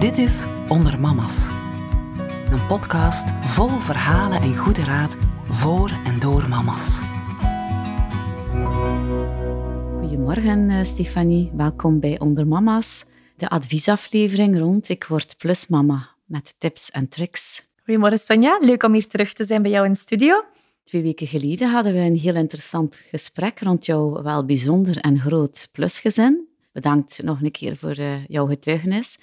Dit is Onder Mama's. Een podcast vol verhalen en goede raad voor en door mama's. Goedemorgen, eh, Stefanie. Welkom bij Onder Mama's, de adviesaflevering rond Ik word plus mama met tips en tricks. Goedemorgen Sonja, leuk om hier terug te zijn bij jou in de studio. Twee weken geleden hadden we een heel interessant gesprek rond jouw wel bijzonder en groot plusgezin. Bedankt nog een keer voor uh, jouw getuigenis,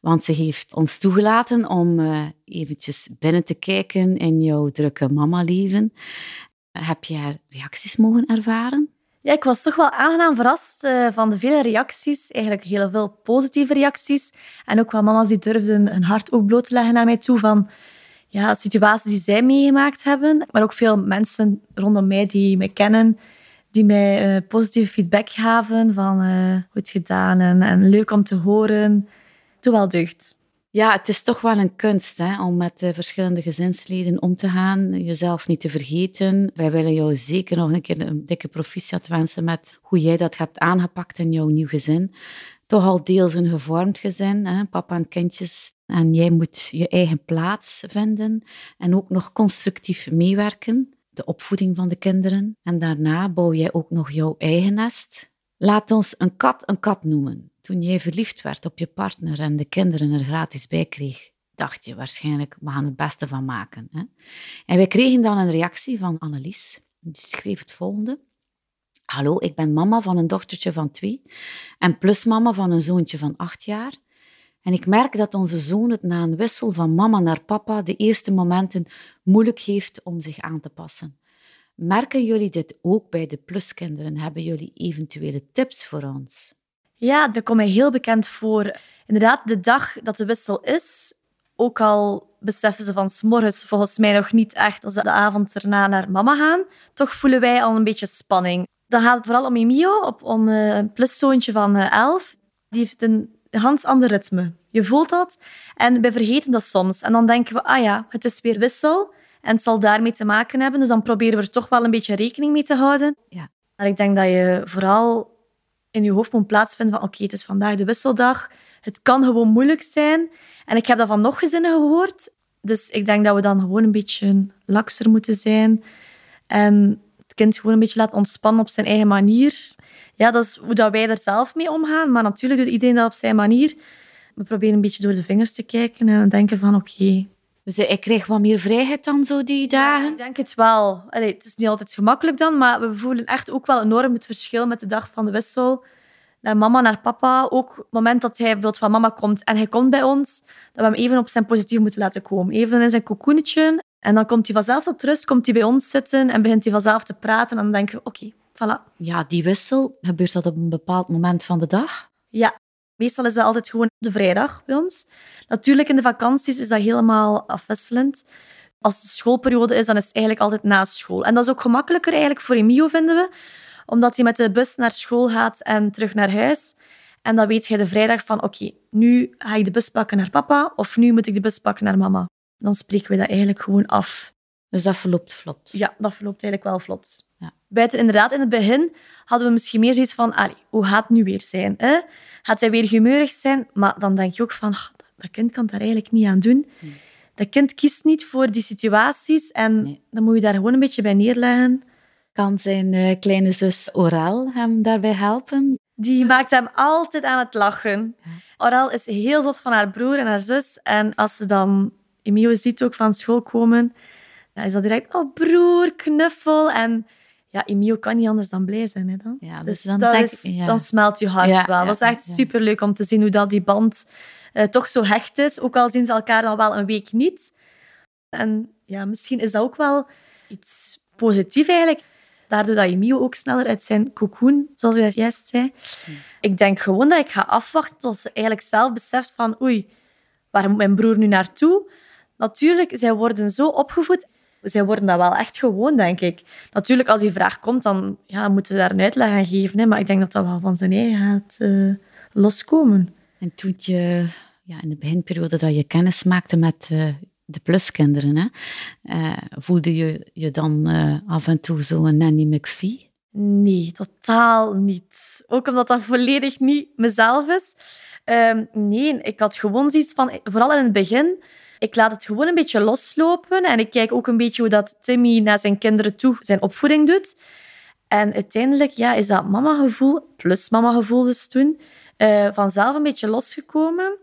want ze heeft ons toegelaten om uh, eventjes binnen te kijken in jouw drukke mama-leven. Heb jij reacties mogen ervaren? Ja, ik was toch wel aangenaam verrast uh, van de vele reacties. Eigenlijk heel veel positieve reacties. En ook wel mama's die durfden hun hart ook bloot te leggen naar mij toe van ja, situaties die zij meegemaakt hebben. Maar ook veel mensen rondom mij die mij kennen, die mij uh, positieve feedback gaven van uh, goed gedaan en, en, leuk om te horen. Doe wel deugd. Ja, het is toch wel een kunst hè, om met de verschillende gezinsleden om te gaan. Jezelf niet te vergeten. Wij willen jou zeker nog een keer een dikke proficiat wensen met hoe jij dat hebt aangepakt in jouw nieuw gezin. Toch al deels een gevormd gezin, hè, papa en kindjes. En jij moet je eigen plaats vinden en ook nog constructief meewerken de opvoeding van de kinderen. En daarna bouw jij ook nog jouw eigen nest. Laat ons een kat een kat noemen. Toen jij verliefd werd op je partner en de kinderen er gratis bij kreeg, dacht je waarschijnlijk, we gaan het beste van maken. Hè? En wij kregen dan een reactie van Annelies. Die schreef het volgende. Hallo, ik ben mama van een dochtertje van twee en plusmama van een zoontje van acht jaar. En ik merk dat onze zoon het na een wissel van mama naar papa de eerste momenten moeilijk heeft om zich aan te passen. Merken jullie dit ook bij de pluskinderen? Hebben jullie eventuele tips voor ons? Ja, dat komt mij heel bekend voor. Inderdaad, de dag dat de wissel is, ook al beseffen ze van s'morgens volgens mij nog niet echt als ze de avond erna naar mama gaan, toch voelen wij al een beetje spanning. Dan gaat het vooral om Emio, om eh, een pluszoontje van 11. Eh, Die heeft een Hans ander ritme. Je voelt dat en we vergeten dat soms. En dan denken we, ah ja, het is weer wissel en het zal daarmee te maken hebben. Dus dan proberen we er toch wel een beetje rekening mee te houden. Ja. En ik denk dat je vooral in je hoofd moet plaatsvinden van oké, het is vandaag de wisseldag. Het kan gewoon moeilijk zijn. En ik heb dat van nog gezinnen gehoord. Dus ik denk dat we dan gewoon een beetje lakser moeten zijn. En het kind gewoon een beetje laten ontspannen op zijn eigen manier ja, dat is hoe dat wij er zelf mee omgaan. Maar natuurlijk doet iedereen dat op zijn manier. We proberen een beetje door de vingers te kijken en denken van oké. Dus ik krijg wat meer vrijheid dan zo die dagen? ik denk het wel. Allee, het is niet altijd gemakkelijk dan, maar we voelen echt ook wel enorm het verschil met de dag van de wissel. Naar mama, naar papa. Ook het moment dat hij bijvoorbeeld van mama komt en hij komt bij ons, dat we hem even op zijn positief moeten laten komen. Even in zijn cocoonetje. En dan komt hij vanzelf tot rust, komt hij bij ons zitten en begint hij vanzelf te praten. En dan denken we, oké, Voilà. Ja, die wissel, gebeurt dat op een bepaald moment van de dag? Ja, meestal is dat altijd gewoon de vrijdag bij ons. Natuurlijk, in de vakanties is dat helemaal afwisselend. Als de schoolperiode is, dan is het eigenlijk altijd na school. En dat is ook gemakkelijker eigenlijk voor Emio, vinden we. Omdat hij met de bus naar school gaat en terug naar huis. En dan weet je de vrijdag van, oké, nu ga ik de bus pakken naar papa of nu moet ik de bus pakken naar mama. Dan spreken we dat eigenlijk gewoon af. Dus dat verloopt vlot? Ja, dat verloopt eigenlijk wel vlot. Ja. Buiten inderdaad, in het begin hadden we misschien meer zoiets van, hoe gaat het nu weer zijn? Hè? Gaat hij weer humeurig zijn? Maar dan denk je ook van, dat kind kan daar eigenlijk niet aan doen. Hmm. Dat kind kiest niet voor die situaties en dan moet je daar gewoon een beetje bij neerleggen. Kan zijn uh, kleine zus Oral hem daarbij helpen? Die maakt hem altijd aan het lachen. Oral is heel zot van haar broer en haar zus. En als ze dan Emio ziet ook van school komen, dan is dat direct, oh broer, knuffel. En ja, Emio kan niet anders dan blij zijn. Hè, dan. Ja, dus, dus dan, dat denk, is, dan smelt je hart wel. dat is echt superleuk om te zien hoe dat die band uh, toch zo hecht is. Ook al zien ze elkaar dan wel een week niet. En ja, misschien is dat ook wel iets positiefs eigenlijk. Daardoor dat Emio ook sneller uit zijn cocoon, zoals u dat juist zei. Hm. Ik denk gewoon dat ik ga afwachten tot ze eigenlijk zelf beseft van oei, waar moet mijn broer nu naartoe? Natuurlijk, zij worden zo opgevoed zij worden dat wel echt gewoon, denk ik. Natuurlijk, als die vraag komt, dan ja, moeten we daar een uitleg aan geven. Hè, maar ik denk dat dat wel van zijn eigen gaat uh, loskomen. En toen je ja, in de beginperiode dat je kennis maakte met uh, de pluskinderen, hè, uh, voelde je je dan af en toe zo een Nanny McPhee? Nee, totaal niet. Ook omdat dat volledig niet mezelf is. Ehm, nee, ik had gewoon zoiets van, vooral in het begin, ik laat het gewoon een beetje loslopen en ik kijk ook een beetje hoe dat Timmy naar zijn kinderen toe zijn opvoeding doet. En uiteindelijk ja, is dat mama-gevoel, plus mama-gevoel dus toen, uh, vanzelf een beetje losgekomen.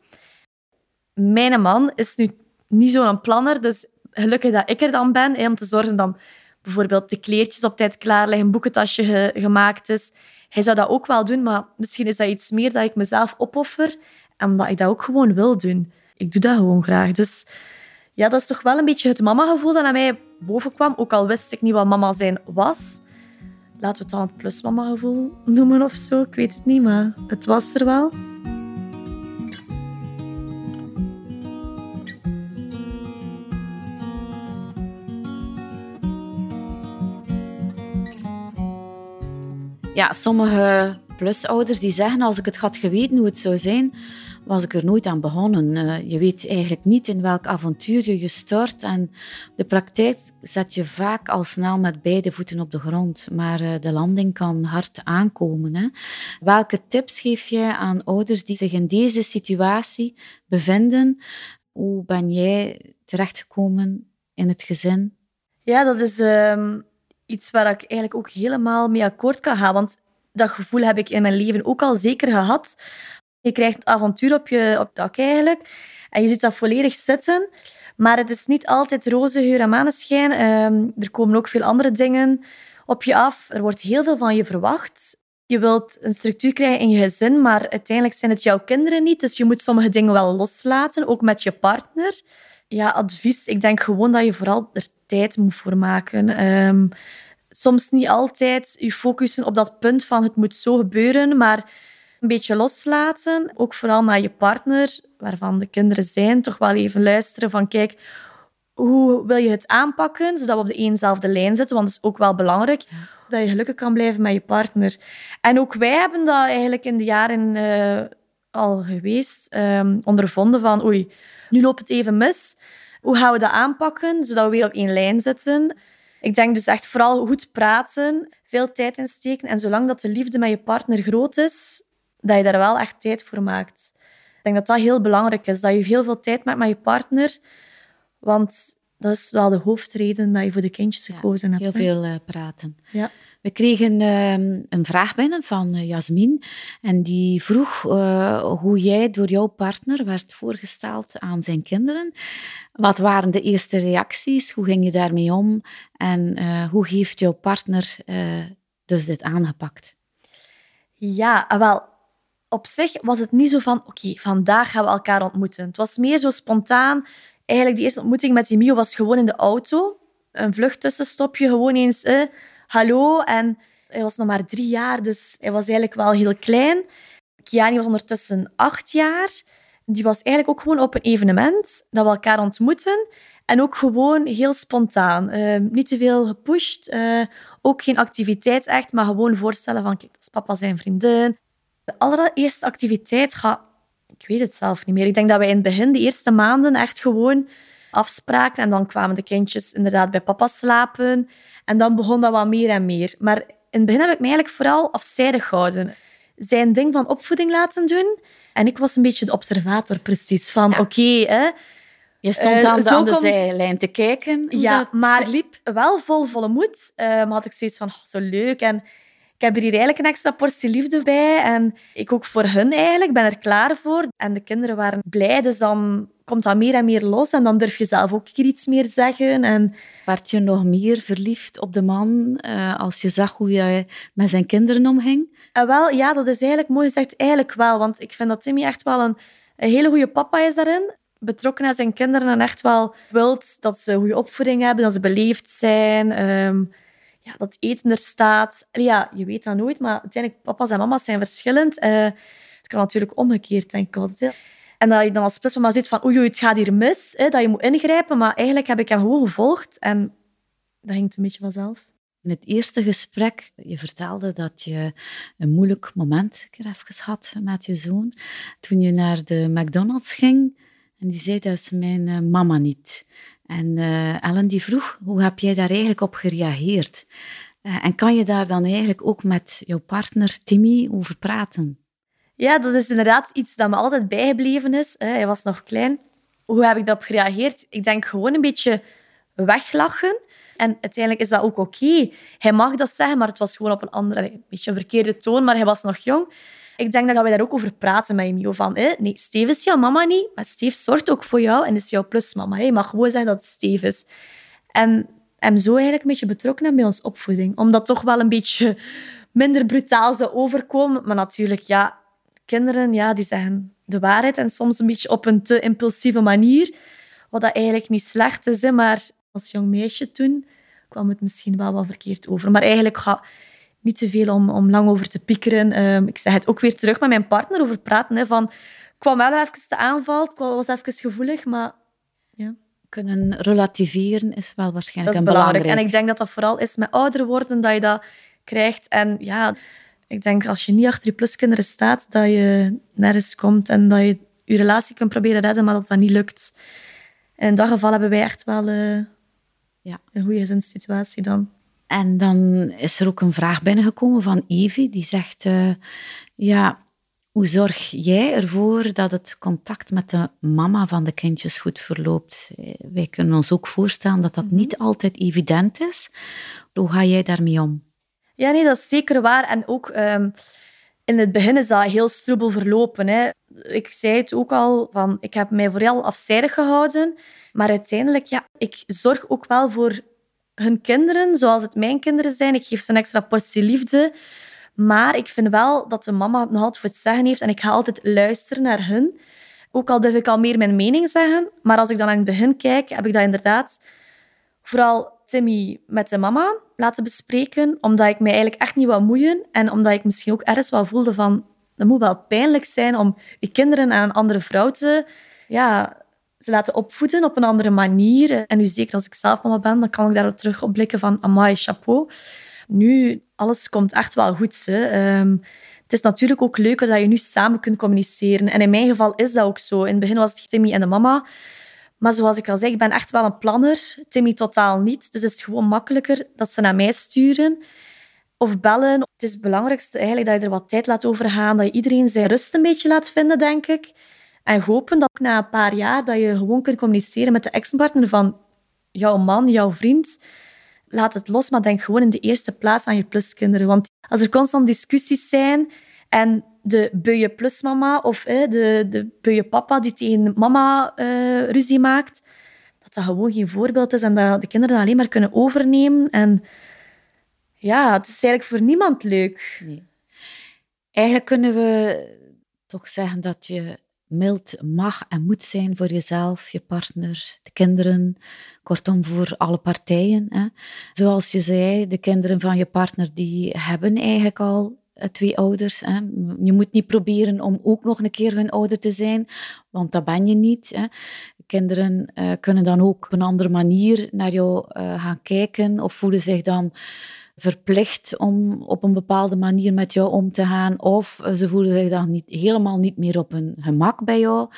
Mijn man is nu niet zo'n planner, dus gelukkig dat ik er dan ben, om te zorgen dat bijvoorbeeld de kleertjes op tijd klaar liggen, een boekentasje gemaakt is. Hij zou dat ook wel doen, maar misschien is dat iets meer dat ik mezelf opoffer omdat ik dat ook gewoon wil doen. Ik doe dat gewoon graag. Dus ja, dat is toch wel een beetje het mama-gevoel dat naar mij boven kwam, ook al wist ik niet wat mama zijn was. Laten we het dan het plus-mama-gevoel noemen of zo. Ik weet het niet, maar het was er wel. Ja, sommige plusouders die zeggen, als ik het had geweten hoe het zou zijn, was ik er nooit aan begonnen. Uh, je weet eigenlijk niet in welk avontuur je je stort. En de praktijk zet je vaak al snel met beide voeten op de grond. Maar uh, de landing kan hard aankomen. Hè. Welke tips geef je aan ouders die zich in deze situatie bevinden? Hoe ben jij terechtgekomen in het gezin? Ja, dat is um, iets waar ik eigenlijk ook helemaal mee akkoord kan gaan. Want dat gevoel heb ik in mijn leven ook al zeker gehad. Je krijgt het avontuur op je op dak eigenlijk. En je ziet dat volledig zitten. Maar het is niet altijd roze geur en maneschijn. Um, er komen ook veel andere dingen op je af. Er wordt heel veel van je verwacht. Je wilt een structuur krijgen in je gezin, maar uiteindelijk zijn het jouw kinderen niet. Dus je moet sommige dingen wel loslaten, ook met je partner. Ja, advies. Ik denk gewoon dat je vooral er tijd moet voor maken. Um, soms niet altijd je focussen op dat punt van het moet zo gebeuren, maar een beetje loslaten. Ook vooral naar je partner, waarvan de kinderen zijn, toch wel even luisteren van kijk, hoe wil je het aanpakken, zodat we op de eenzelfde lijn zitten, want dat is ook wel belangrijk. Dat je gelukkig kan blijven met je partner. En ook wij hebben dat eigenlijk in de jaren uh, al geweest, um, ondervonden van oei, nu loopt het even mis. Hoe gaan we dat aanpakken, zodat we weer op één lijn zitten? Ik denk dus echt vooral goed praten, veel tijd insteken. En zolang dat de liefde met je partner groot is, dat je daar wel echt tijd voor maakt. Ik denk dat dat heel belangrijk is, dat je heel veel tijd maakt met je partner. Want dat is wel de hoofdreden dat je voor de kindjes gekozen hebt. Heel veel uh, praten. Ja. We kregen uh, een vraag binnen van uh, Jasmin. En die vroeg uh, hoe jij door jouw partner werd voorgesteld aan zijn kinderen. Wat waren de eerste reacties? Hoe ging je daarmee om? En hoe heeft jouw partner dus dit aangepakt? Ja, wel, op zich was het niet zo van, oké, vandaag gaan we elkaar ontmoeten. Het was meer zo spontaan. Eigenlijk, die eerste ontmoeting met Emilio was gewoon in de auto. Een vluchttussenstopje, gewoon eens, eh, hallo. En hij was nog maar drie jaar, dus hij was eigenlijk wel heel klein. Kiani was ondertussen acht jaar. Die was eigenlijk ook gewoon op een evenement dat we elkaar ontmoeten. En ook gewoon heel spontaan. Uh, niet te veel gepusht. Uh, ook geen activiteit echt, maar gewoon voorstellen van, kijk, dat is papa zijn vriendin. De allereerste activiteit gaat... Ik weet het zelf niet meer. Ik denk dat wij in het begin, de eerste maanden, echt gewoon afspraken. En dan kwamen de kindjes inderdaad bij papa slapen. En dan begon dat wat meer en meer. Maar in het begin heb ik me eigenlijk vooral afzijdig gehouden. Zijn ding van opvoeding laten doen. En ik was een beetje de observator, precies. Van, oké, okay, je stond uh, aan de, aan de zijlijn te kijken ja, maar liep wel vol volle moed. Maar had ik zoiets van, oh, zo leuk. En ik heb er hier eigenlijk een extra portie liefde bij. En ik ook voor hun eigenlijk. ben er klaar voor. En de kinderen waren blij. Dus dan komt dat meer en meer los. En dan durf je zelf ook iets meer zeggen. En... Werd je nog meer verliefd op de man uh, als je zag hoe hij met zijn kinderen omging? Uh, wel, ja, dat is eigenlijk mooi gezegd. Eigenlijk wel. Want ik vind dat Timmy echt wel een, een hele goede papa is daarin betrokken naar zijn kinderen en echt wel wilt dat ze een goede opvoeding hebben, dat ze beleefd zijn, um, ja, dat eten er staat. Ja, je weet dat nooit, maar uiteindelijk, papa's en mama's zijn verschillend. Uh, het kan natuurlijk omgekeerd, denk ik altijd. En dat je dan als plusmama ziet van oei, het gaat hier mis, hè, dat je moet ingrijpen. Maar eigenlijk heb ik hem gewoon gevolgd en dat ging een beetje vanzelf. In het eerste gesprek, je vertelde dat je een moeilijk moment even had met je zoon. Toen je naar de McDonald's ging, en die zei, dat is mijn uh, mama niet. En uh, Ellen die vroeg, hoe heb jij daar eigenlijk op gereageerd? Uh, en kan je daar dan eigenlijk ook met jouw partner Timmy over praten? Ja, dat is inderdaad iets dat me altijd bijgebleven is. Hij was nog klein. Hoe heb ik daarop gereageerd? Ik denk gewoon een beetje weglachen. En uiteindelijk is dat ook oké. Hij mag dat zeggen, maar het was gewoon op een andere, een beetje een verkeerde toon, maar hij was nog jong. Ik denk dat we daar ook over praten met Emio. Van, nee, Steve is jouw mama niet, maar Steve zorgt ook voor jou en is jouw plusmama. Je mag gewoon zeggen dat het Steve is. En hem zo eigenlijk een beetje betrokken bij onze opvoeding. Omdat toch wel een beetje minder brutaal zou overkomen. Maar natuurlijk, ja, kinderen ja, die zeggen de waarheid en soms een beetje op een te impulsieve manier. Wat dat eigenlijk niet slecht is, hè, maar als jong meisje toen kwam het misschien wel wat verkeerd over. Maar eigenlijk ga niet te veel om, om lang over te piekeren. Ehm, ik zeg het ook weer terug met mijn partner over praten. Hè, van, ik kwam wel even te aanval, ik was even gevoelig, maar ja. Kunnen relativeren is wel waarschijnlijk dat is belangrijk. En ik denk dat dat vooral is met ouder worden, dat je dat krijgt. En ja, ik denk als je niet achter je pluskinderen staat, dat je nergens komt en dat je je relatie kunt proberen redden, maar dat dat niet lukt. En in dat geval hebben wij echt wel uh, ja. een goede gezinssituatie dan. En dan is er ook een vraag binnengekomen van Evie, die zegt... Uh, ja, hoe zorg jij ervoor dat het contact met de mama van de kindjes goed verloopt? Wij kunnen ons ook voorstellen dat dat mhm. niet altijd evident is. Hoe ga jij daarmee om? Ja, nee, dat is zeker waar. En ook um, in het begin is dat heel stroebel verlopen. Hè. Ik zei het ook al, van, ik heb mij vooral afzijdig gehouden. Maar uiteindelijk, ja, ik zorg ook wel voor hun kinderen, zoals het mijn kinderen zijn. Ik geef ze een extra portie liefde. Maar ik vind wel dat de mama nog altijd voor het zeggen heeft. En ik ga altijd luisteren naar hun. Ook al durf ik al meer mijn mening zeggen. Maar als ik dan aan het begin kijk, heb ik dat inderdaad vooral Timmy met de mama laten bespreken. Omdat ik mij eigenlijk echt niet wou moeien. En omdat ik misschien ook ergens wel voelde van... Het moet wel pijnlijk zijn om je kinderen aan een andere vrouw te... Ja, ze laten opvoeden op een andere manier. En nu zeker als ik zelf mama ben, dan kan ik daarop terug op blikken van amai, chapeau. Nu, alles komt echt wel goed. Hè. Ehm, het is natuurlijk ook leuker dat je nu samen kunt communiceren. En in mijn geval is dat ook zo. In het begin was het Timmy en de mama. Maar zoals ik al zei, ik ben echt wel een planner. Timmy totaal niet. Dus het is gewoon makkelijker dat ze naar mij sturen of bellen. Het is het belangrijkste eigenlijk dat je er wat tijd laat over gaan. Dat je iedereen zijn rust een beetje laat vinden, denk ik. En hopen dat na een paar jaar dat je gewoon kunt communiceren met de ex-partner van jouw man, jouw vriend. Laat het los, maar denk gewoon in de eerste plaats aan je pluskinderen. Want als er constant discussies zijn en de beuye plusmama of de, de beuye papa die tegen mama uh, ruzie maakt, dat dat gewoon geen voorbeeld is en dat de kinderen dat alleen maar kunnen overnemen. En ja, het is eigenlijk voor niemand leuk. Nee. Eigenlijk kunnen we toch zeggen dat je mild mag en moet zijn voor jezelf, je partner, de kinderen, kortom voor alle partijen. Hè. Zoals je zei, de kinderen van je partner die hebben eigenlijk al eh, twee ouders. Hè. Je moet niet proberen om ook nog een keer hun ouder te zijn, want dat ben je niet. Hè. Kinderen uh, kunnen dan ook op een andere manier naar jou uh, gaan kijken of voelen zich dan verplicht om op een bepaalde manier met jou om te gaan. Of ze voelen zich dan niet, helemaal niet meer op hun gemak bij jou.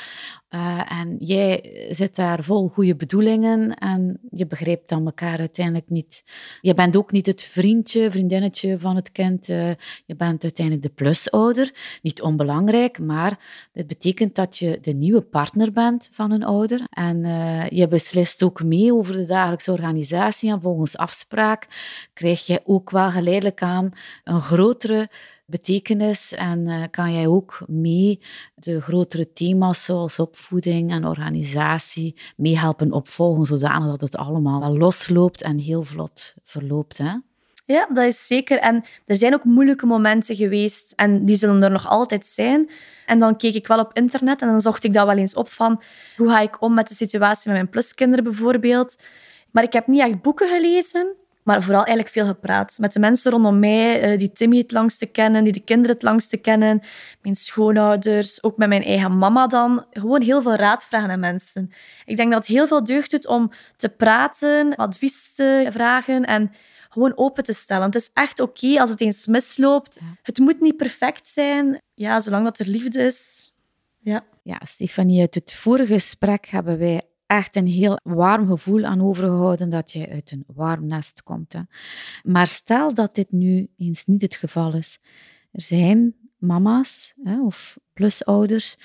Uh, en jij zit daar vol goede bedoelingen en je begrijpt dan elkaar uiteindelijk niet. Je bent ook niet het vriendje, vriendinnetje van het kind. Uh, je bent uiteindelijk de plusouder. Niet onbelangrijk, maar dit betekent dat je de nieuwe partner bent van een ouder. En uh, je beslist ook mee over de dagelijkse organisatie. En volgens afspraak krijg je ook wel geleidelijk aan een grotere betekenis en uh, kan jij ook mee de grotere thema's zoals opvoeding en organisatie meehelpen opvolgen, zodanig dat het allemaal wel losloopt en heel vlot verloopt. Hè? Ja, dat is zeker. En er zijn ook moeilijke momenten geweest en die zullen er nog altijd zijn. En dan keek ik wel op internet en dan zocht ik dat wel eens op van hoe ga ik om met de situatie met mijn pluskinderen bijvoorbeeld. Maar ik heb niet echt boeken gelezen maar vooral eigenlijk veel gepraat. Met de mensen rondom mij, eh, die Timmy het langste kennen, die de kinderen het langste kennen. Mijn schoonouders, ook met mijn eigen mama dan. Gewoon heel veel raad vragen aan mensen. Ik denk dat het heel veel deugd doet om te praten, advies te vragen en gewoon open te stellen. Het is echt oké als het eens misloopt. Het moet niet perfect zijn. Ja, zolang dat er liefde is. Ja. Ja, Stefanie, uit het vorige gesprek hebben wij echt een heel warm gevoel aan overgehouden dat je uit een warm nest komt. Hè. Maar stel dat dit nu eens niet het geval is. Er zijn mama's hè, of plusouders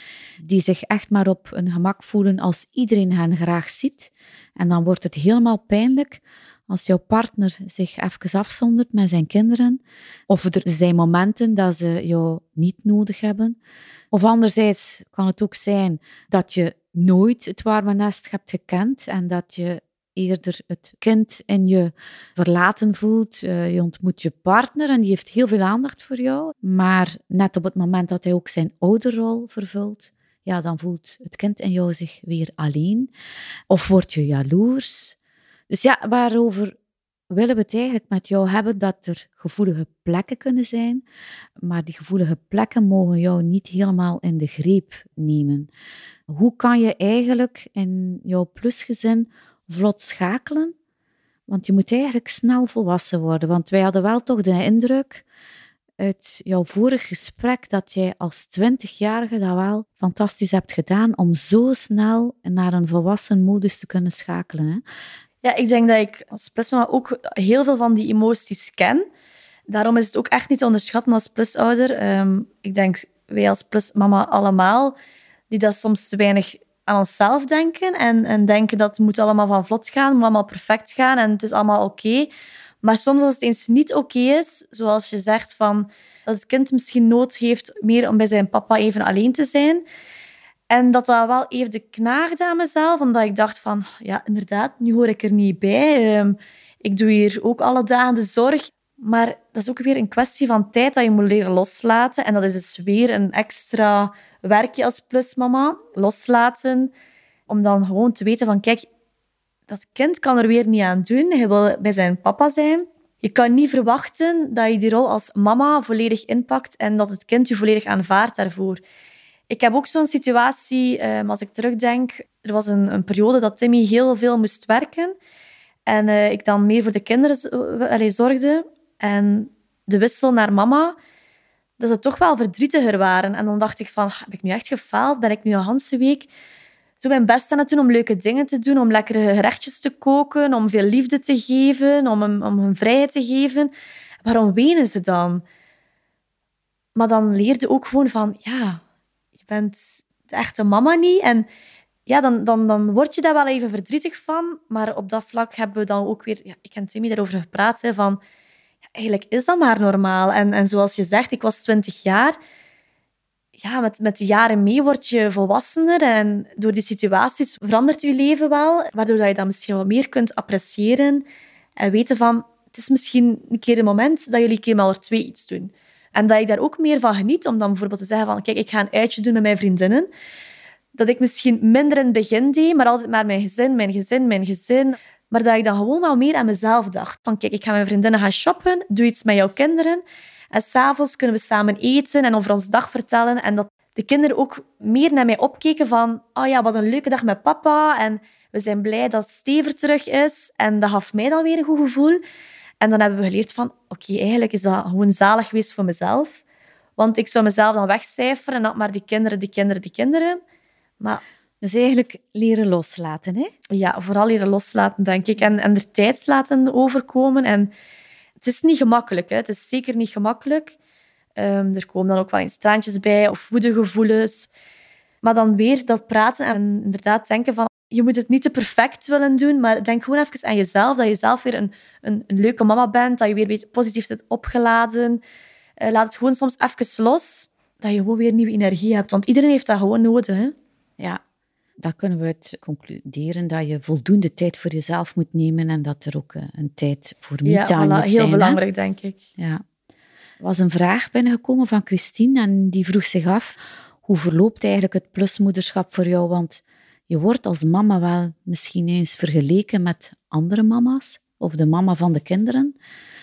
die zich echt maar op hun gemak voelen als iedereen hen graag ziet. En dan wordt het helemaal pijnlijk als jouw partner zich even afzondert met zijn kinderen. Of er zijn momenten dat ze jou niet nodig hebben. Of anderzijds kan het ook zijn dat je nooit het warme nest hebt gekend en dat je eerder het kind in je verlaten voelt. Eh, je ontmoet je partner en die heeft heel veel aandacht voor jou. Maar net op het moment dat hij ook zijn ouderrol vervult, ja, dan voelt het kind in jou zich weer alleen. Of word je jaloers. Dus ja, waarover willen we het eigenlijk met jou hebben dat er gevoelige plekken kunnen zijn, maar die gevoelige plekken mogen jou niet helemaal in de greep nemen. Hoe kan je eigenlijk in jouw plusgezin vlot schakelen? Want je moet eigenlijk snel volwassen worden, want wij hadden wel toch de indruk uit jouw vorig gesprek dat jij als twintigjarige dat wel fantastisch hebt gedaan om zo snel naar een volwassen modus te kunnen schakelen. Hè? Ja, ik denk dat ik als plusmama ook heel veel van die emoties ken. Daarom is het ook echt niet te onderschatten als plusouder. Um, ik denk, wij als plusmama allemaal, die dat soms te weinig aan onszelf denken en, en denken dat het moet allemaal van vlot gaan, moet allemaal perfect gaan en het is allemaal oké. Maar soms als het eens niet oké is, zoals je zegt van dat het kind misschien nood heeft meer om bij zijn papa even alleen te zijn, en dat dat wel even knaagde aan mezelf, omdat ik dacht van, ja, inderdaad, nu hoor ik er niet bij. Ehm, ik doe hier ook alle dagen de zorg. Maar dat is ook weer een kwestie van tijd dat je moet leren loslaten. En dat is dus weer een extra werkje als plusmama. Loslaten. Om dan gewoon te weten van, kijk, dat kind kan er weer niet aan doen. Hij wil bij zijn papa zijn. Je kan niet verwachten dat je die rol als mama volledig inpakt en dat het kind je volledig aanvaardt daarvoor. Ik heb ook zo'n situatie, ehm, als ik terugdenk, er was een, een, periode dat Timmy heel veel moest werken en uh, ik dan meer voor de kinderen zorgde. En de wissel naar mama, dat ze toch wel verdrietiger waren. En dan dacht ik van, heb ik nu echt gefaald? Ben ik nu een hele week zo mijn best aan het doen om leuke dingen te doen, om lekkere gerechtjes te koken, om veel liefde te geven, om om hem vrijheid te geven. Waarom wenen ze dan? Maar dan leerde ook gewoon van, ja, bent de echte mama niet. En ja, dan, dan, dan word je daar wel even verdrietig van. Maar op dat vlak hebben we dan ook weer... Ja, ik en Timmy daarover gepraat, van... Eigenlijk is dat maar normaal. En, en zoals je zegt, ik was twintig jaar. Ja, met, met de jaren mee word je volwassener. En door die situaties verandert je leven wel. Waardoor dat je dat misschien wat meer kunt appreciëren. En weten van... Het is misschien een keer een moment dat jullie een keer maar twee iets doen. En dat ik daar ook meer van geniet, om dan bijvoorbeeld te zeggen van kijk, ik ga een uitje doen met mijn vriendinnen. Dat ik misschien minder in het begin deed, maar altijd maar mijn gezin, mijn gezin, mijn gezin. Maar dat ik dan gewoon wel meer aan mezelf dacht. Van kijk, ik ga mijn vriendinnen gaan shoppen, doe iets met jouw kinderen. En s'avonds kunnen we samen eten en over ons dag vertellen. En dat de kinderen ook meer naar mij opkeken van oh ja, wat een leuke dag met papa. En we zijn blij dat Stever terug is. En dat gaf mij dan weer een goed gevoel. En dan hebben we geleerd van, oké, eigenlijk is dat gewoon zalig geweest voor mezelf. Want ik zou mezelf dan wegcijferen en dat maar die kinderen, die kinderen, die kinderen. Maar... Dus eigenlijk leren loslaten, hè? Ja, vooral leren loslaten, denk ik. En, en er tijd laten overkomen. En het is niet gemakkelijk, hè. Het is zeker niet gemakkelijk. Um, er komen dan ook wel eens traantjes bij of woedegevoelens. Maar dan weer dat praten en inderdaad denken van je moet het niet te perfect willen doen, maar denk gewoon even aan jezelf. Dat je zelf weer een, een, een leuke mama bent, dat je weer positief zit opgeladen. Uh, laat het gewoon soms even los, dat je gewoon weer nieuwe energie hebt. Want iedereen heeft dat gewoon nodig. Hè? Ja, dan kunnen we het concluderen dat je voldoende tijd voor jezelf moet nemen en dat er ook eh, een tijd voor me-time ja, voilà, moet zijn. Heel belangrijk, denk ik. Ja. Er was een vraag binnengekomen van Christine en die vroeg zich af hoe verloopt eigenlijk het plusmoederschap voor jou? Want je wordt als mama wel misschien eens vergeleken met andere mama's of de mama van de kinderen.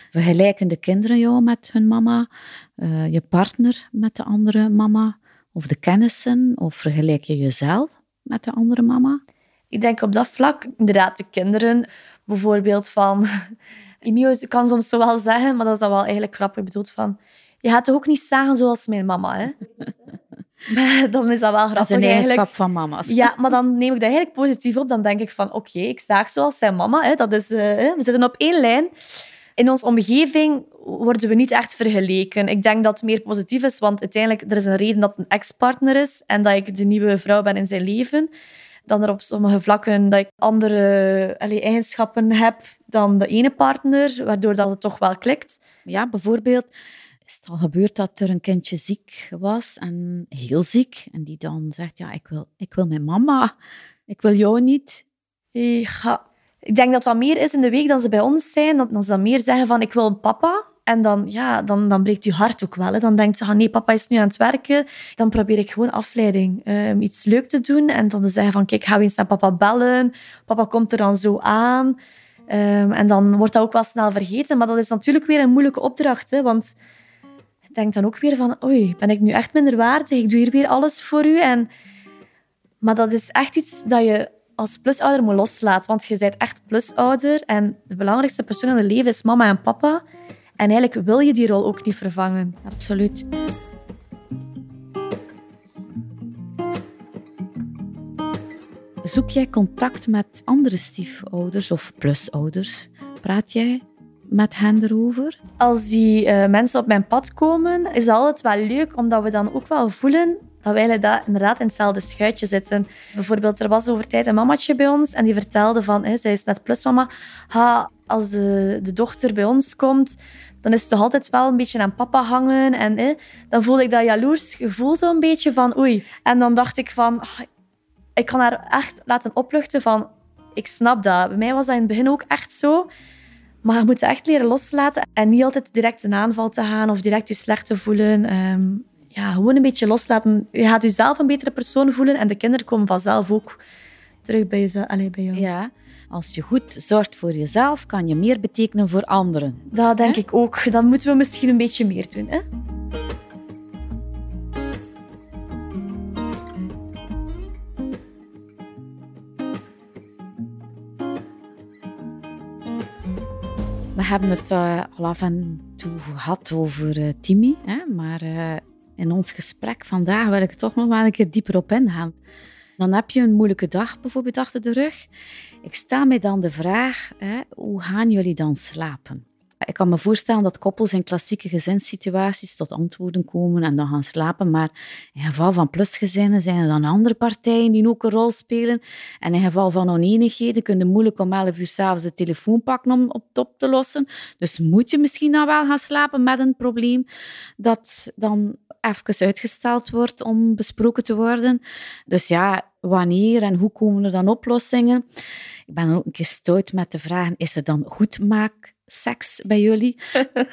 Vergelijken de kinderen jou met hun mama, uh, je partner met de andere mama of de kennissen, of vergelijk je jezelf met de andere mama? Ik denk op dat vlak, inderdaad, de kinderen, bijvoorbeeld van. Emio kan soms zo wel zeggen, maar dat is dan wel eigenlijk grappig bedoeld van. Je gaat toch ook niet zagen zoals mijn mama, hè? dan is dat wel grappig. Dat is een eigenschap van mama's. Ja, maar dan neem ik dat eigenlijk positief op. Dan denk ik van, oké, ik zaag zoals zijn mama. Hè. Dat is, uh, we zitten op één lijn. In onze omgeving worden we niet echt vergeleken. Ik denk dat het meer positief is, want uiteindelijk er is een reden dat het een ex-partner is en dat ik de nieuwe vrouw ben in zijn leven. Dan er op sommige vlakken dat ik andere eigenschappen heb dan de ene partner, waardoor dat het toch wel klikt. Ja, bijvoorbeeld is het al gebeurd dat er een kindje ziek was en heel ziek. En die dan zegt, ja, ik wil, ik wil mijn mama. Ik wil jou niet. Ja, ik denk dat dat meer is in de week dat ze bij ons zijn. Dat, dan ze dan meer zeggen van, ik wil een papa. En dan, ja, dan, dan breekt je hart ook wel. Hè. Dan denkt ze, ah, nee, papa is nu aan het werken. Dan probeer ik gewoon afleiding. Um, iets leuk te doen. En dan te zeggen van, kijk, ga eens naar papa bellen. Papa komt er dan zo aan. Um, en dan wordt dat ook wel snel vergeten. Maar dat is natuurlijk weer een moeilijke opdracht. Hè, want denkt dan ook weer van, oei, ben ik nu echt minder waardig? Ik doe hier weer alles voor u. En... Maar dat is echt iets dat je als plusouder moet loslaten. Want je bent echt plusouder. En de belangrijkste persoon in het leven is mama en papa. En eigenlijk wil je die rol ook niet vervangen. Absoluut. Zoek jij contact met andere stiefouders of plusouders? Praat jij met hen erover? Als die uh, mensen op mijn pad komen, is het altijd wel leuk, omdat we dan ook wel voelen dat wij inderdaad in hetzelfde schuitje zitten. Bijvoorbeeld, er was over tijd een mamatje bij ons en die vertelde van, hè, zij is net plusmama, ha, als de, de dochter bij ons komt, dan is het toch altijd wel een beetje aan papa hangen. En dan voelde ik dat jaloers gevoel zo'n beetje van oei. En dan dacht ik van, ah, ik kan haar echt laten opluchten van, ik snap dat. Bij mij was dat in het begin ook echt zo. Maar je moet echt leren loslaten en niet altijd direct een aanval te gaan of direct je slecht te voelen. Um, ja, gewoon een beetje loslaten. Je gaat jezelf een betere persoon voelen en de kinderen komen vanzelf ook terug bij, je, allez, bij jou. Ja, als je goed zorgt voor jezelf, kan je meer betekenen voor anderen. Dat denk ik ook. Dan moeten we misschien een beetje meer doen. Hè? Hebben het uh, al af en toe gehad over uh, Timmy, hè? maar uh, in ons gesprek vandaag wil ik toch nog wel een keer dieper op ingaan. Dan heb je een moeilijke dag bijvoorbeeld achter de rug. Ik stel mij dan de vraag, hè, hoe gaan jullie dan slapen? Ik kan me voorstellen dat koppels in klassieke gezinssituaties tot antwoorden komen en dan gaan slapen. Maar in geval van plusgezinnen zijn er dan andere partijen die ook een rol spelen. En in geval van oneenigheden kun je moeilijk om 11 uur s'avonds de telefoon pakken om op op te lossen. Dus moet je misschien dan wel gaan slapen met een probleem dat dan even uitgesteld wordt om besproken te worden. Dus ja, wanneer en hoe komen er dan oplossingen? Ik ben ook een keer stout met de vraag, is er dan goedmaakseks bij jullie?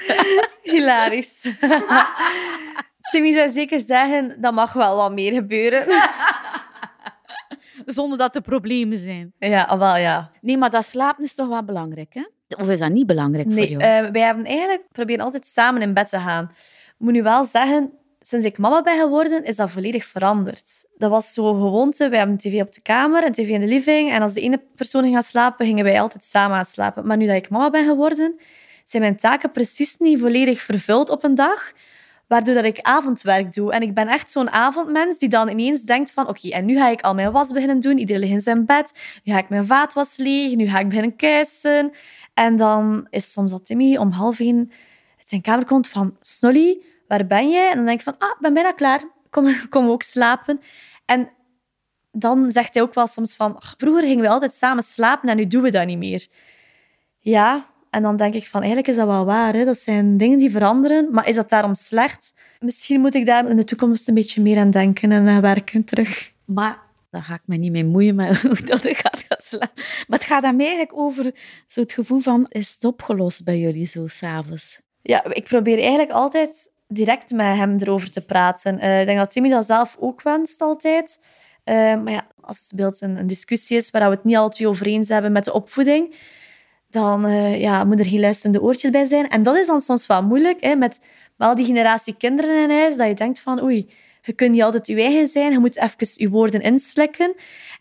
Hilarisch. Timmy zou zeker zeggen, dat mag wel wat meer gebeuren. Zonder dat er problemen zijn. Ja, wel ja. Nee, maar dat slapen is toch wel belangrijk, hè? Of is dat niet belangrijk nee, voor jou? Uh, wij hebben eigenlijk proberen altijd samen in bed te gaan. Ik moet nu wel zeggen, sinds ik mama ben geworden, is dat volledig veranderd. Dat was zo gewoonte. Wij hebben tv op de kamer en tv in de living. En als de ene persoon ging gaan slapen, gingen wij altijd samen gaan slapen. Maar nu dat ik mama ben geworden, zijn mijn taken precies niet volledig vervuld op een dag. Waardoor dat ik avondwerk doe. En ik ben echt zo'n avondmens die dan ineens denkt van... Oké, en nu ga ik al mijn was beginnen doen. Iedereen ligt in zijn bed. Nu ga ik mijn vaatwas leeg. Nu ga ik beginnen kuisen. En dan is soms dat Timmy om half één uit zijn kamer komt van... Snolly, waar ben jij? En dan denk ik van, ah, ik ben bijna klaar. Kom, kom ook slapen. En dan zegt hij ook wel soms van, vroeger gingen we altijd samen slapen en nu doen we dat niet meer. Ja, en dan denk ik van, eigenlijk is dat wel waar. Hè? Dat zijn dingen die veranderen, maar is dat daarom slecht? Misschien moet ik daar in de toekomst een beetje meer aan denken en aan werken terug. Maar daar ga ik me niet mee moeien met hoe dat gaat gaan slapen. Maar het gaat dan eigenlijk over zo het gevoel van, is het opgelost bij jullie zo s'avonds? Ja, ik probeer eigenlijk altijd direct met hem erover te praten. Uh, ik denk dat Timmy dat zelf ook wenst altijd. Uh, maar ja, als het beeld een, discussie is waar we het niet altijd over eens hebben met de opvoeding, dan uh, ja, moet er geen luisterende oortjes bij zijn. En dat is dan soms wel moeilijk, hè, met wel die generatie kinderen in huis, dat je denkt van oei, je kunt niet altijd je eigen zijn, je moet even je woorden inslikken.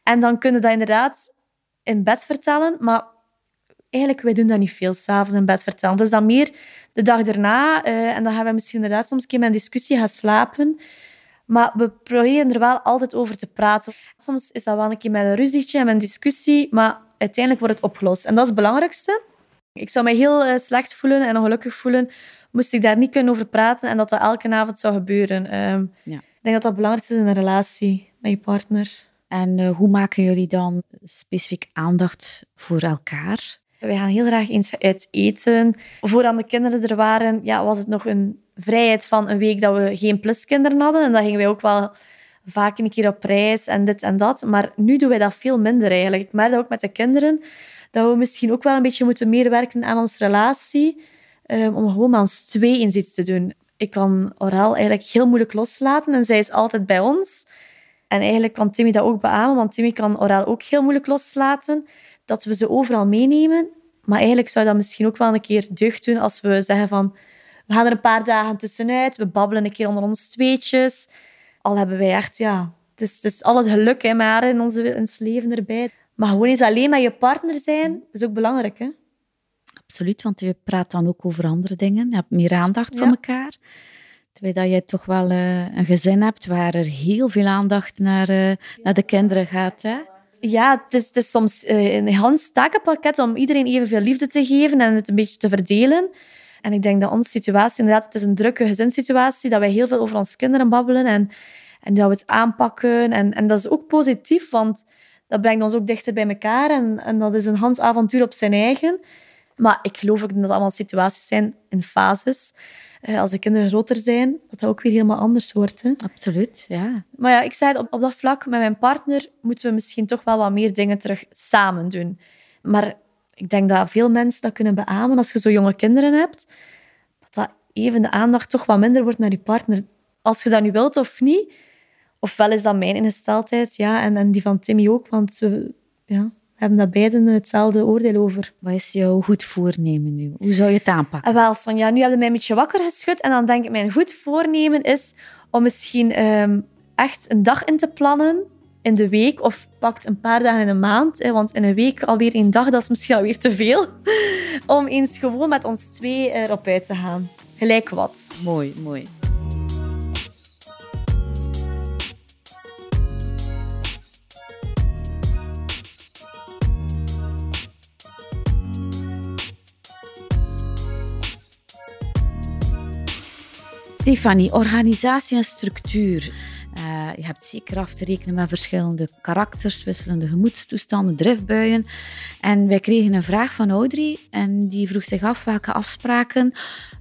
En dan kun je dat inderdaad in bed vertellen, maar eigenlijk, wij doen dat niet veel, s'avonds in bed vertellen. Dus dan meer de dag erna. Uh, en dan gaan we misschien inderdaad soms een keer met een discussie gaan slapen. Maar we proberen er wel altijd over te praten. Soms is dat wel een keer met een ruzietje en met een discussie, maar uiteindelijk wordt het opgelost. En dat is het belangrijkste. Ik zou mij heel uh, slecht voelen en ongelukkig voelen moest ik daar niet kunnen over praten en dat dat elke avond zou gebeuren. Ehm, ja. Ik denk dat dat belangrijk is in een relatie met je partner. En uh, hoe maken jullie dan specifiek aandacht voor elkaar? Wij gaan heel graag eens uit eten. Voordat de kinderen er waren, ja, was het nog een vrijheid van een week dat we geen pluskinderen hadden. En dan gingen wij ook wel vaak een keer op reis en dit en dat. Maar nu doen wij dat veel minder eigenlijk. Ik merk dat ook met de kinderen, dat we misschien ook wel een beetje moeten meer werken aan onze relatie. Um, om gewoon maar ons twee in te doen. Ik kan Oral eigenlijk heel moeilijk loslaten en zij is altijd bij ons. En eigenlijk kan Timmy dat ook beamen, want Timmy kan Oral ook heel moeilijk loslaten. Dat we ze overal meenemen. Maar eigenlijk zou dat misschien ook wel een keer deugd doen als we zeggen van... We gaan er een paar dagen tussenuit, we babbelen een keer onder ons tweetjes. Al hebben wij echt, ja... Het is, het is al het geluk hè, maar in, onze, in ons leven erbij. Maar gewoon eens alleen met je partner zijn, is ook belangrijk, hè? Absoluut, want je praat dan ook over andere dingen. Je hebt meer aandacht voor elkaar. Terwijl dat je toch wel uh, een gezin hebt waar er heel veel aandacht naar, uh, naar de kinderen gaat. Hè? Ja, het is, soms uh, een Hans takenpakket om iedereen evenveel liefde te geven en het een beetje te verdelen. En ik denk dat onze situatie, inderdaad, het is een drukke gezinssituatie, dat wij heel veel over onze kinderen babbelen en, en dat we het aanpakken. En, en dat is ook positief, want dat brengt ons ook dichter bij elkaar en, en dat is een Hans avontuur op zijn eigen. Maar ik geloof ook dat het allemaal situaties zijn in fases. Uh, als de kinderen groter zijn, dat dat ook weer helemaal anders wordt. Hè? Absoluut, ja. Maar ja, ik zei het, op, op dat vlak met mijn partner moeten we misschien toch wel wat meer dingen terug samen doen. Maar ik denk dat veel mensen dat kunnen beamen als je zo jonge kinderen hebt. Dat dat even de aandacht toch wat minder wordt naar je partner. Als je dat nu wilt of niet. Ofwel is dat mijn ingesteldheid, ja, en, en die van Timmy ook. Want we, ja, hebben daar beiden hetzelfde oordeel over. Wat is jouw goed voornemen nu? Hoe zou je het aanpakken? Ah, wel, Sonja, nu heb je mij een beetje wakker geschud. En dan denk ik, mijn goed voornemen is om misschien ehm, echt een dag in te plannen in de week. Of pakt een paar dagen in een maand. Hè, want in een week alweer één dag, dat is misschien alweer te veel. om eens gewoon met ons twee erop uit te gaan. Gelijk wat. Mooi, mooi. Stefanie, organisatie en structuur. Uh, je hebt zeker af te rekenen met verschillende karakters, wisselende gemoedstoestanden, driftbuien. En wij kregen een vraag van Audrey en die vroeg zich af welke afspraken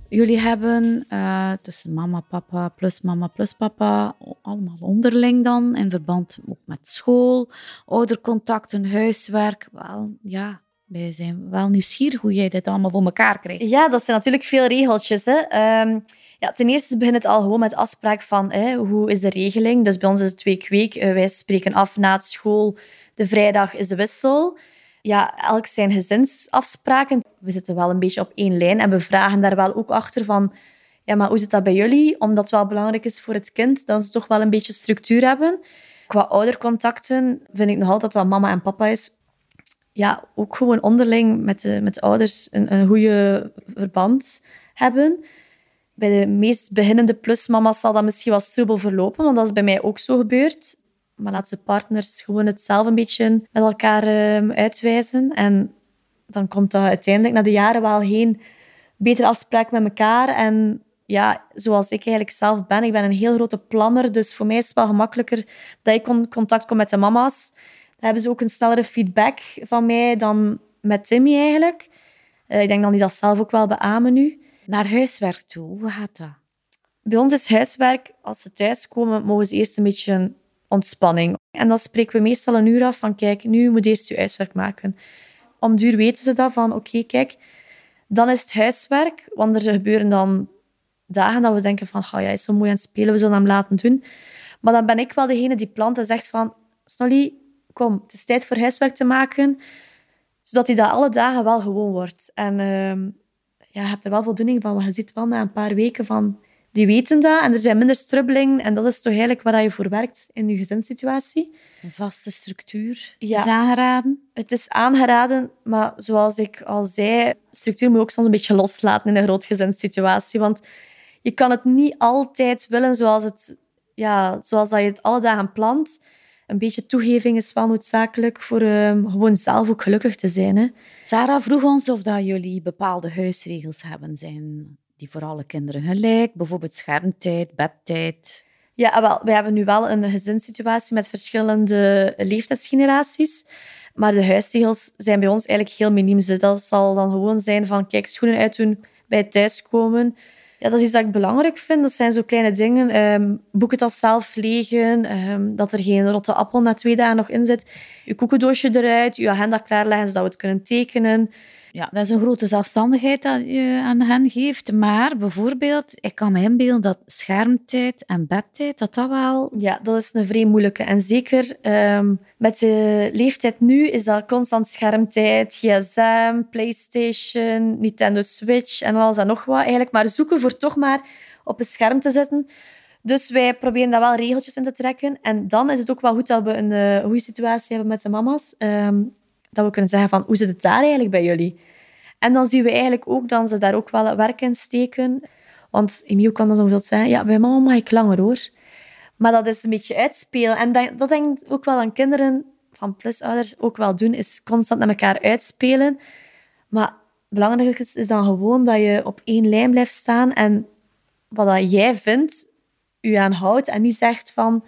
jullie hebben uh, tussen mama, papa, plus mama, plus papa, allemaal onderling dan, in verband ook met school, oudercontacten, huiswerk. Wel, ja, wij zijn wel nieuwsgierig hoe jij dit allemaal voor elkaar krijgt. Ja, dat zijn natuurlijk veel regeltjes. Hè. Um, ja, ten eerste begint het al gewoon met afspraak van hè, hoe is de regeling. Dus bij ons is het week-week. Uh, wij spreken af na het school. De vrijdag is de wissel. Ja, elk zijn gezinsafspraken. We zitten wel een beetje op één lijn en we vragen daar wel ook achter van... Ja, maar hoe zit dat bij jullie? Omdat het wel belangrijk is voor het kind, dat ze toch wel een beetje structuur hebben. Qua oudercontacten vind ik nog altijd dat mama en papa is. Ja, ook gewoon onderling met de, met de ouders een, een goede verband hebben. Bij de meest beginnende plusmama's zal dat misschien wat troebel verlopen, want dat is bij mij ook zo gebeurd. Maar laat de partners gewoon het zelf een beetje met elkaar ehm, uitwijzen. En dan komt dat uiteindelijk na de jaren wel heen betere afspraak met elkaar. En ja, zoals ik eigenlijk zelf ben, ik ben een heel grote planner, dus voor mij is het wel gemakkelijker dat ik contact kom met de mama's. Dan hebben ze ook een snellere feedback van mij dan met Timmy eigenlijk. Uh, ik denk dat die dat zelf ook wel beamen nu. Naar huiswerk toe, hoe gaat dat? Bij ons is huiswerk, als ze thuiskomen, mogen ze eerst een beetje ontspanning. En dan spreken we meestal een uur af van, kijk, nu moet je eerst je huiswerk maken. Om duur weten ze dat van, oké, kijk, dan is het huiswerk, want er gebeuren dan dagen dat we denken van, oh, hij is zo mooi aan het spelen, we zullen hem laten doen. Maar dan ben ik wel degene die plant en zegt van, Snolly, kom, het is tijd voor huiswerk te maken, zodat hij dat alle dagen wel gewoon wordt. En uh, ja, je hebt er wel voldoening van. Want je ziet wel na een paar weken van... Die weten dat en er zijn minder strubbeling. En dat is toch eigenlijk waar je voor werkt in je gezinssituatie. Een vaste structuur ja. is aangeraden? Het is aangeraden, maar zoals ik al zei, structuur moet je ook soms een beetje loslaten in een groot gezinssituatie. Want je kan het niet altijd willen zoals, het, ja, zoals dat je het alle dagen plant. Een beetje toegeving is wel noodzakelijk voor um, gewoon zelf ook gelukkig te zijn. Hè. Sarah vroeg ons of dat jullie bepaalde huisregels hebben. Zijn die voor alle kinderen gelijk? Bijvoorbeeld schermtijd, bedtijd? Ja, wel, wij hebben nu wel een gezinssituatie met verschillende leeftijdsgeneraties. Maar de huisregels zijn bij ons eigenlijk heel miniem. Dus dat zal dan gewoon zijn van, kijk, schoenen uitdoen bij thuiskomen. Ja, dat is iets dat ik belangrijk vind. Dat zijn zo kleine dingen. Um, boekentas zelf legen. Ehm, dat er geen rotte appel na twee dagen nog in zit. Je koekendoosje eruit. Je agenda klaarleggen zodat we het kunnen tekenen. Ja, dat is een grote zelfstandigheid dat je aan hen geeft. Maar bijvoorbeeld, ik kan me inbeelden dat schermtijd en bedtijd, dat dat wel... Ja, dat is een vrij moeilijke. En zeker um, met de leeftijd nu is dat constant schermtijd, gsm, Playstation, Nintendo Switch en alles en nog wat eigenlijk. Maar zoeken voor toch maar op een scherm te zetten. Dus wij proberen daar wel regeltjes in te trekken. En dan is het ook wel goed dat we een uh, goede situatie hebben met de mama's. Um, dat we kunnen zeggen van, hoe zit het daar eigenlijk bij jullie? En dan zien we eigenlijk ook dat ze daar ook wel werk in steken. Want Emiel kan dan zoveel zeggen, ja, bij mama mag ik langer hoor. Maar dat is een beetje uitspelen. En dat, dat denk ik ook wel aan kinderen van plusouders ook wel doen, is constant met elkaar uitspelen. Maar belangrijk is, is dan gewoon dat je op één lijn blijft staan en wat dat jij vindt, je aanhoudt en niet zegt van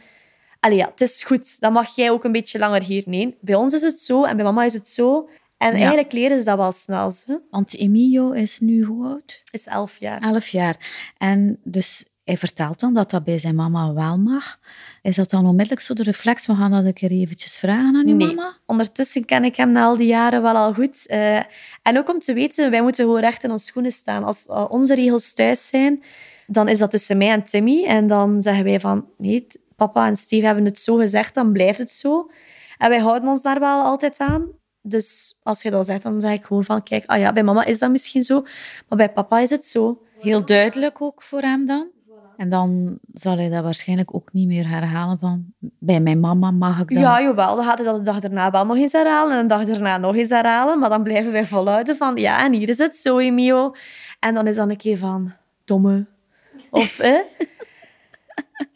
allee, ja, het is goed, dan mag jij ook een beetje langer hier. Nee, bij ons is het zo en bij mama is het zo. En eigenlijk leren ze dat wel snel. Hè? Want Emilio is nu hoe oud? Is elf jaar. Elf jaar. En dus hij vertelt dan dat dat bij zijn mama wel mag. Is dat dan onmiddellijk zo de reflex, we gaan dat een keer eventjes vragen aan je nee. mama? ondertussen ken ik hem na al die jaren wel al goed. Uh, en ook om te weten, wij moeten gewoon recht in ons schoenen staan. Als uh, onze regels thuis zijn, dan is dat tussen mij en Timmy. En dan zeggen wij van, nee, papa en Steve hebben het zo gezegd, dan blijft het zo. En wij houden ons daar wel altijd aan. Dus als je dat zegt, dan zeg ik gewoon van, kijk, ah ja, bij mama is dat misschien zo, maar bij papa is het zo. Heel duidelijk ook voor hem dan? En dan zal hij dat waarschijnlijk ook niet meer herhalen van bij mijn mama mag ik dat. Ja, jawel. Dan gaat hij dat de dag erna wel nog eens herhalen en de dag erna nog eens herhalen. Maar dan blijven wij volhouden van ja, en hier is het zo, Emio. En dan is dan een keer van domme. Of, hè?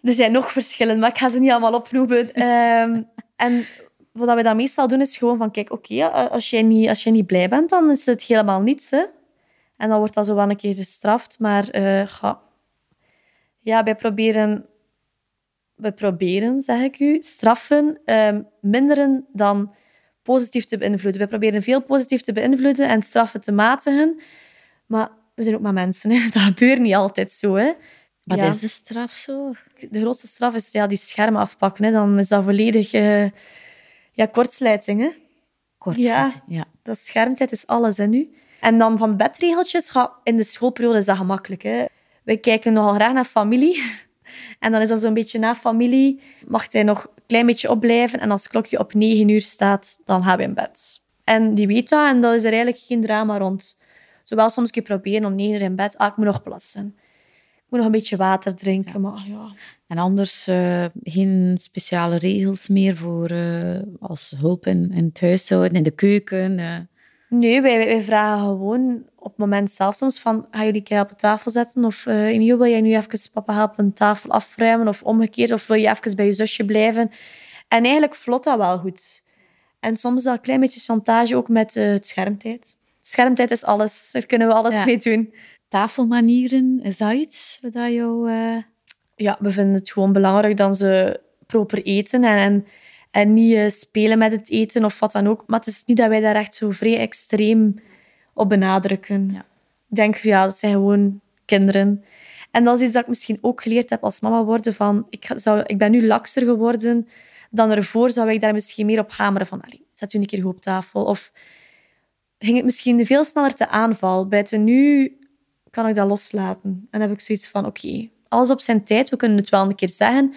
Er zijn nog verschillen, maar ik ga ze niet allemaal opnoemen. Um, en wat we dan meestal doen, is gewoon van, kijk, oké, als, jij niet, als jij niet blij bent, dan is het helemaal niets. Hè? En dan wordt dat zo wel een keer gestraft. Maar ga, ja, wij proberen, we proberen, zeg ik u, straffen um, minderen dan positief te beïnvloeden. We proberen veel positief te beïnvloeden en straffen te matigen. Maar we zijn ook maar mensen. Hè? Dat gebeurt niet altijd zo. Hè? Wat is de straf zo? De grootste straf is ja, die schermen afpakken. Hè. Dan is dat volledig uh, ja, kortsluiting. Hè. Kortsluiting, ja. ja. Dat schermtijd is alles hè, nu. En dan van bedregeltjes, in de schoolperiode is dat gemakkelijk. Hè. Wij kijken nogal graag naar familie. En dan is dat zo'n beetje na familie. Mag zij nog een klein beetje opblijven. En als het klokje op negen uur staat, dan gaan we in bed. En die weet dat. En dat is er eigenlijk geen drama rond. Zowel soms een keer proberen om negen uur in bed. Ah, ik moet nog plassen moet nog een beetje water drinken. Maar, ja. En anders uh, geen speciale regels meer voor uh, als hulp in, in het huishouden, in de keuken? Uh. Nee, wij, wij vragen gewoon op het moment zelf soms van, gaan jullie een op de tafel zetten? Of uh, Emiel, wil jij nu even papa helpen een tafel afruimen? Of omgekeerd, of wil je even bij je zusje blijven? En eigenlijk vlot dat wel goed. En soms dat een klein beetje chantage ook met het schermtijd. Schermtijd is alles, daar kunnen we alles mee doen tafelmanieren, is dat iets wat jou... Uh... Ja, we vinden het gewoon belangrijk dat ze proper eten en, en, en niet uh, spelen met het eten of wat dan ook. Maar het is niet dat wij daar echt zo vrij extreem op benadrukken. Ja. Ik denk, ja, dat zijn gewoon kinderen. En dat is iets dat ik misschien ook geleerd heb als mama worden. Van, ik, zou, ik ben nu lakser geworden dan ervoor. Zou ik daar misschien meer op hameren van, allez, zet u een keer goed op tafel. Of ging het misschien veel sneller te aanval. Buiten nu kan ik dat loslaten. En dan heb ik zoiets van, oké, alles op zijn tijd. We kunnen het wel een keer zeggen.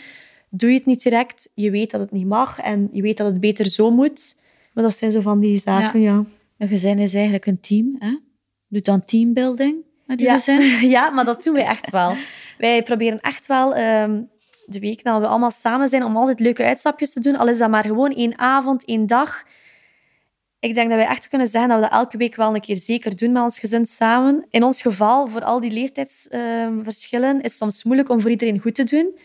Doe je het niet direct. Je weet dat het niet mag en je weet dat het beter zo moet. Maar dat zijn zo van die zaken, ja. ja. Een gezin is eigenlijk een team, hè? Doet dan teambuilding met je ja. gezin? ja, maar dat doen wij echt wel. wij proberen echt wel ehm, de week dat we allemaal samen zijn om altijd leuke uitstapjes te doen. Al is dat maar gewoon één avond, één dag ik denk dat wij echt kunnen zeggen dat we dat elke week wel een keer zeker doen met ons gezin samen. In ons geval, voor al die leeftijdsverschillen, is het soms moeilijk om voor iedereen goed te doen.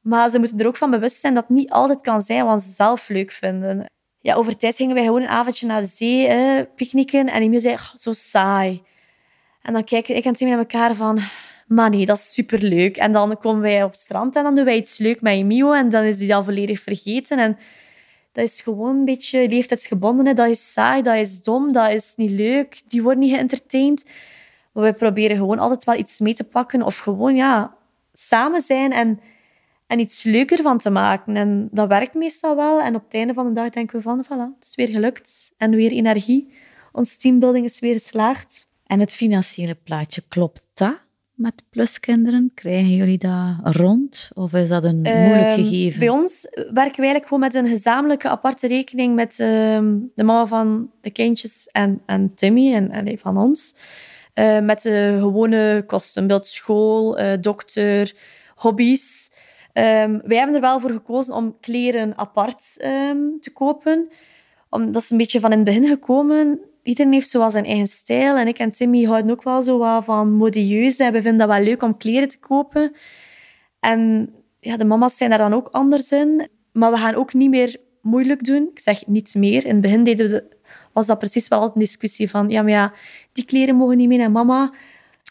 Maar ze moeten er ook van bewust zijn dat het niet altijd kan zijn wat ze zelf leuk vinden. Ja, over tijd gingen wij gewoon een avondje naar de zee, hè, picknicken. En Emiel zei, zo saai. En dan kijken ik en Timmy naar elkaar van... Maar nee, dat is superleuk. En dan komen wij op het strand en dan doen wij iets leuk met Emio. En dan is hij al volledig vergeten. En dat is gewoon een beetje leeftijdsgebonden. Dat is saai, dat is dom, dat is niet leuk. Die wordt niet geëntertained. Maar we proberen gewoon altijd wel iets mee te pakken. Of gewoon, ja, samen zijn en, en iets leuker van te maken. En dat werkt meestal wel. En op het einde van de dag denken we van, voilà, het is weer gelukt. En weer energie. Ons teambuilding is weer geslaagd. En het financiële plaatje, klopt dat? Met pluskinderen? Krijgen jullie dat rond of is dat een moeilijk ehm, gegeven? Bij ons werken we eigenlijk gewoon met een gezamenlijke aparte rekening met ehm, de mama van de kindjes en, en Timmy en, en van ons. Uh, met de gewone kosten, beeld school, uh, dokter, hobby's. Um, wij hebben er wel voor gekozen om kleren apart te kopen. Om, dat is een beetje van in het begin gekomen iedereen heeft zo zijn eigen stijl. En ik en Timmy houden ook wel zo van modieus. We vinden dat wel leuk om kleren te kopen. En ja, de mama's zijn daar dan ook anders in. Maar we gaan ook niet meer moeilijk doen. Ik zeg niets meer. In het begin deden we was dat precies wel een discussie van... Ja, maar ja, die kleren mogen niet meer naar mama.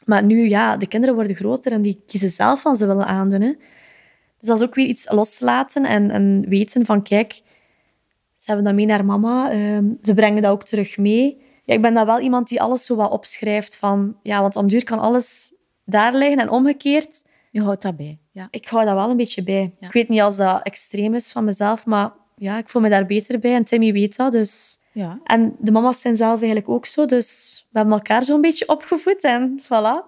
Maar nu, ja, de kinderen worden groter en die kiezen zelf wat ze willen aandoen. Hè. Dus dat is ook weer iets loslaten en, en weten van... Kijk, ze hebben dat mee naar mama. Uh, ze brengen dat ook terug mee ja, ik ben dan wel iemand die alles zo wat opschrijft. Van, ja, want om duur kan alles daar liggen en omgekeerd. Je houdt dat bij, ja. Ik hou dat wel een beetje bij. Ik weet niet als dat extreem is van mezelf, maar ja, ik voel me daar beter bij. En Timmy weet dat, dus... Ja. En de mama's zijn zelf eigenlijk ook zo, dus we hebben elkaar zo'n beetje opgevoed en voilà.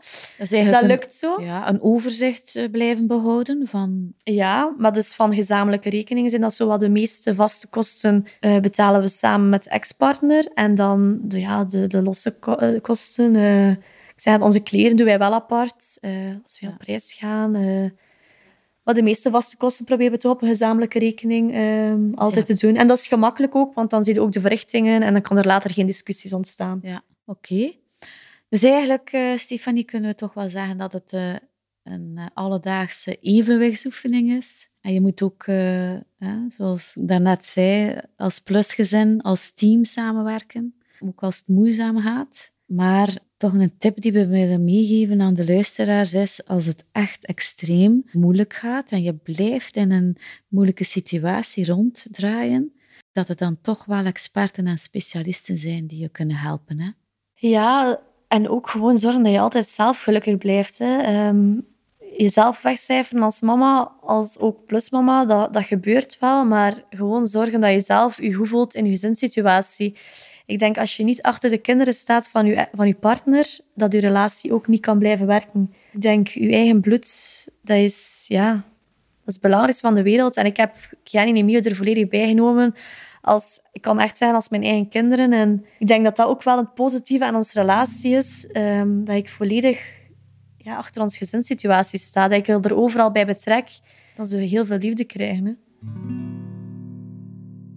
Dat, lukt zo. Ja, een overzicht eh, blijven behouden van... Ja, maar dus van gezamenlijke rekeningen zijn dat zo wat de meeste vaste kosten uh, betalen we samen met ex-partner. En dan de, ja, de, de losse eh, kosten... Uh, ik zeg, onze kleren doen wij wel apart. als we op reis gaan maar de meeste vaste kosten proberen we toch op een gezamenlijke rekening ehm, altijd te doen. En dat is gemakkelijk ook, want dan zie je ook de verrichtingen en dan kan er later geen discussies ontstaan. Ja, oké. Dus eigenlijk, uh, Stefanie, kunnen we toch wel zeggen dat het uh, een uh, alledaagse evenwichtsoefening is. En je moet ook, zoals ik daarnet zei, als plusgezin, als team samenwerken. Ook als het moeizaam gaat. Maar toch een tip die we willen meegeven aan de luisteraars is, als het echt extreem moeilijk gaat en je blijft in een moeilijke situatie ronddraaien, dat het dan toch wel experten en specialisten zijn die je kunnen helpen. Hè? Ja, en ook gewoon zorgen dat je altijd zelf gelukkig blijft. Hè. Um, jezelf wegcijferen als mama, als ook plusmama, dat, dat gebeurt wel, maar gewoon zorgen dat je zelf je goed voelt in je gezinssituatie. Ik denk als je niet achter de kinderen staat van je, van je partner, dat je relatie ook niet kan blijven werken. Ik denk, je eigen bloed, dat is, ja, dat is het belangrijkste van de wereld. En ik heb Gianni en Emilio er volledig bij genomen. Als, ik kan echt zijn als mijn eigen kinderen. En ik denk dat dat ook wel het positieve aan onze relatie is. Um, dat ik volledig ja, achter onze gezinssituatie sta. Dat ik er overal bij betrek. Dat ze heel veel liefde krijgen. Hè.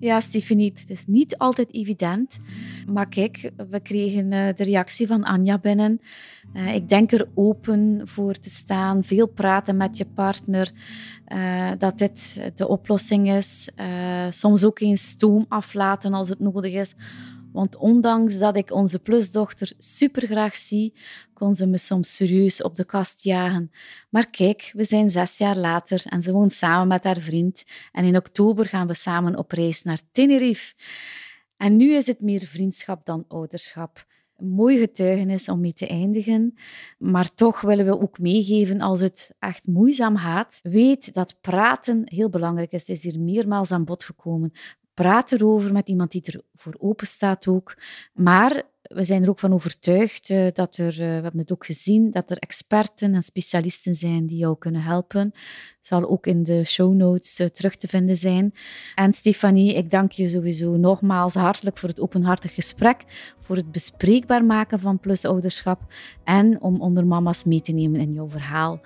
Ja, Stephanie, het is niet altijd evident. Maar kijk, we kregen eh, de reactie van Anja binnen. Uh, ik denk er open voor te staan, veel praten met je partner, uh, dat dit de oplossing is. soms ook eens stoom aflaten als het nodig is. Want ondanks dat ik onze plusdochter super graag zie, kon ze me soms serieus op de kast jagen. Maar kijk, we zijn zes jaar later en ze woont samen met haar vriend. En in oktober gaan we samen op reis naar Tenerife. En nu is het meer vriendschap dan ouderschap. Een mooi getuigenis om mee te eindigen. Maar toch willen we ook meegeven als het echt moeizaam gaat. Weet dat praten heel belangrijk is. Het is hier meermaals aan bod gekomen. Praat erover met iemand die ervoor open staat ook. Maar we zijn er ook van overtuigd uh, dat er, uh, we hebben het ook gezien, dat er experten en specialisten zijn die jou kunnen helpen. Zal ook in de show notes uh, terug te vinden zijn. En Stefanie, ik dank je sowieso nogmaals hartelijk voor het openhartig gesprek, voor het bespreekbaar maken van plusouderschap en om onder mama's mee te nemen in jouw verhaal.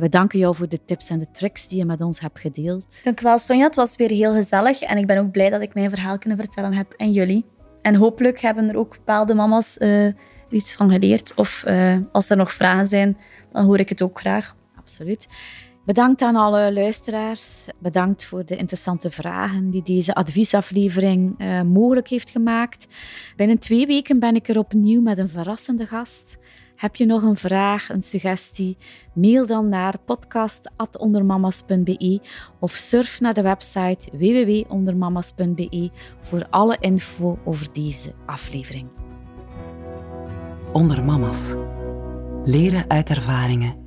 we danken jou voor de tips en de tricks die je met ons hebt gedeeld. Dank je wel, Sonja. Het was weer heel gezellig en ik ben ook blij dat ik mijn verhaal kunnen vertellen heb en jullie. En hopelijk hebben er ook bepaalde mama's uh, iets van geleerd. Of uh, als er nog vragen zijn, dan hoor ik het ook graag. Absoluut. Bedankt aan alle luisteraars. Bedankt voor de interessante vragen die deze adviesaflevering uh, mogelijk heeft gemaakt. Binnen twee weken ben ik er opnieuw met een verrassende gast. Heb je nog een vraag, een suggestie? Mail dan naar podcast.ondermamas.be of surf naar de website www.ondermamas.be voor alle info over deze aflevering. Onder Mama's. Leren uit ervaringen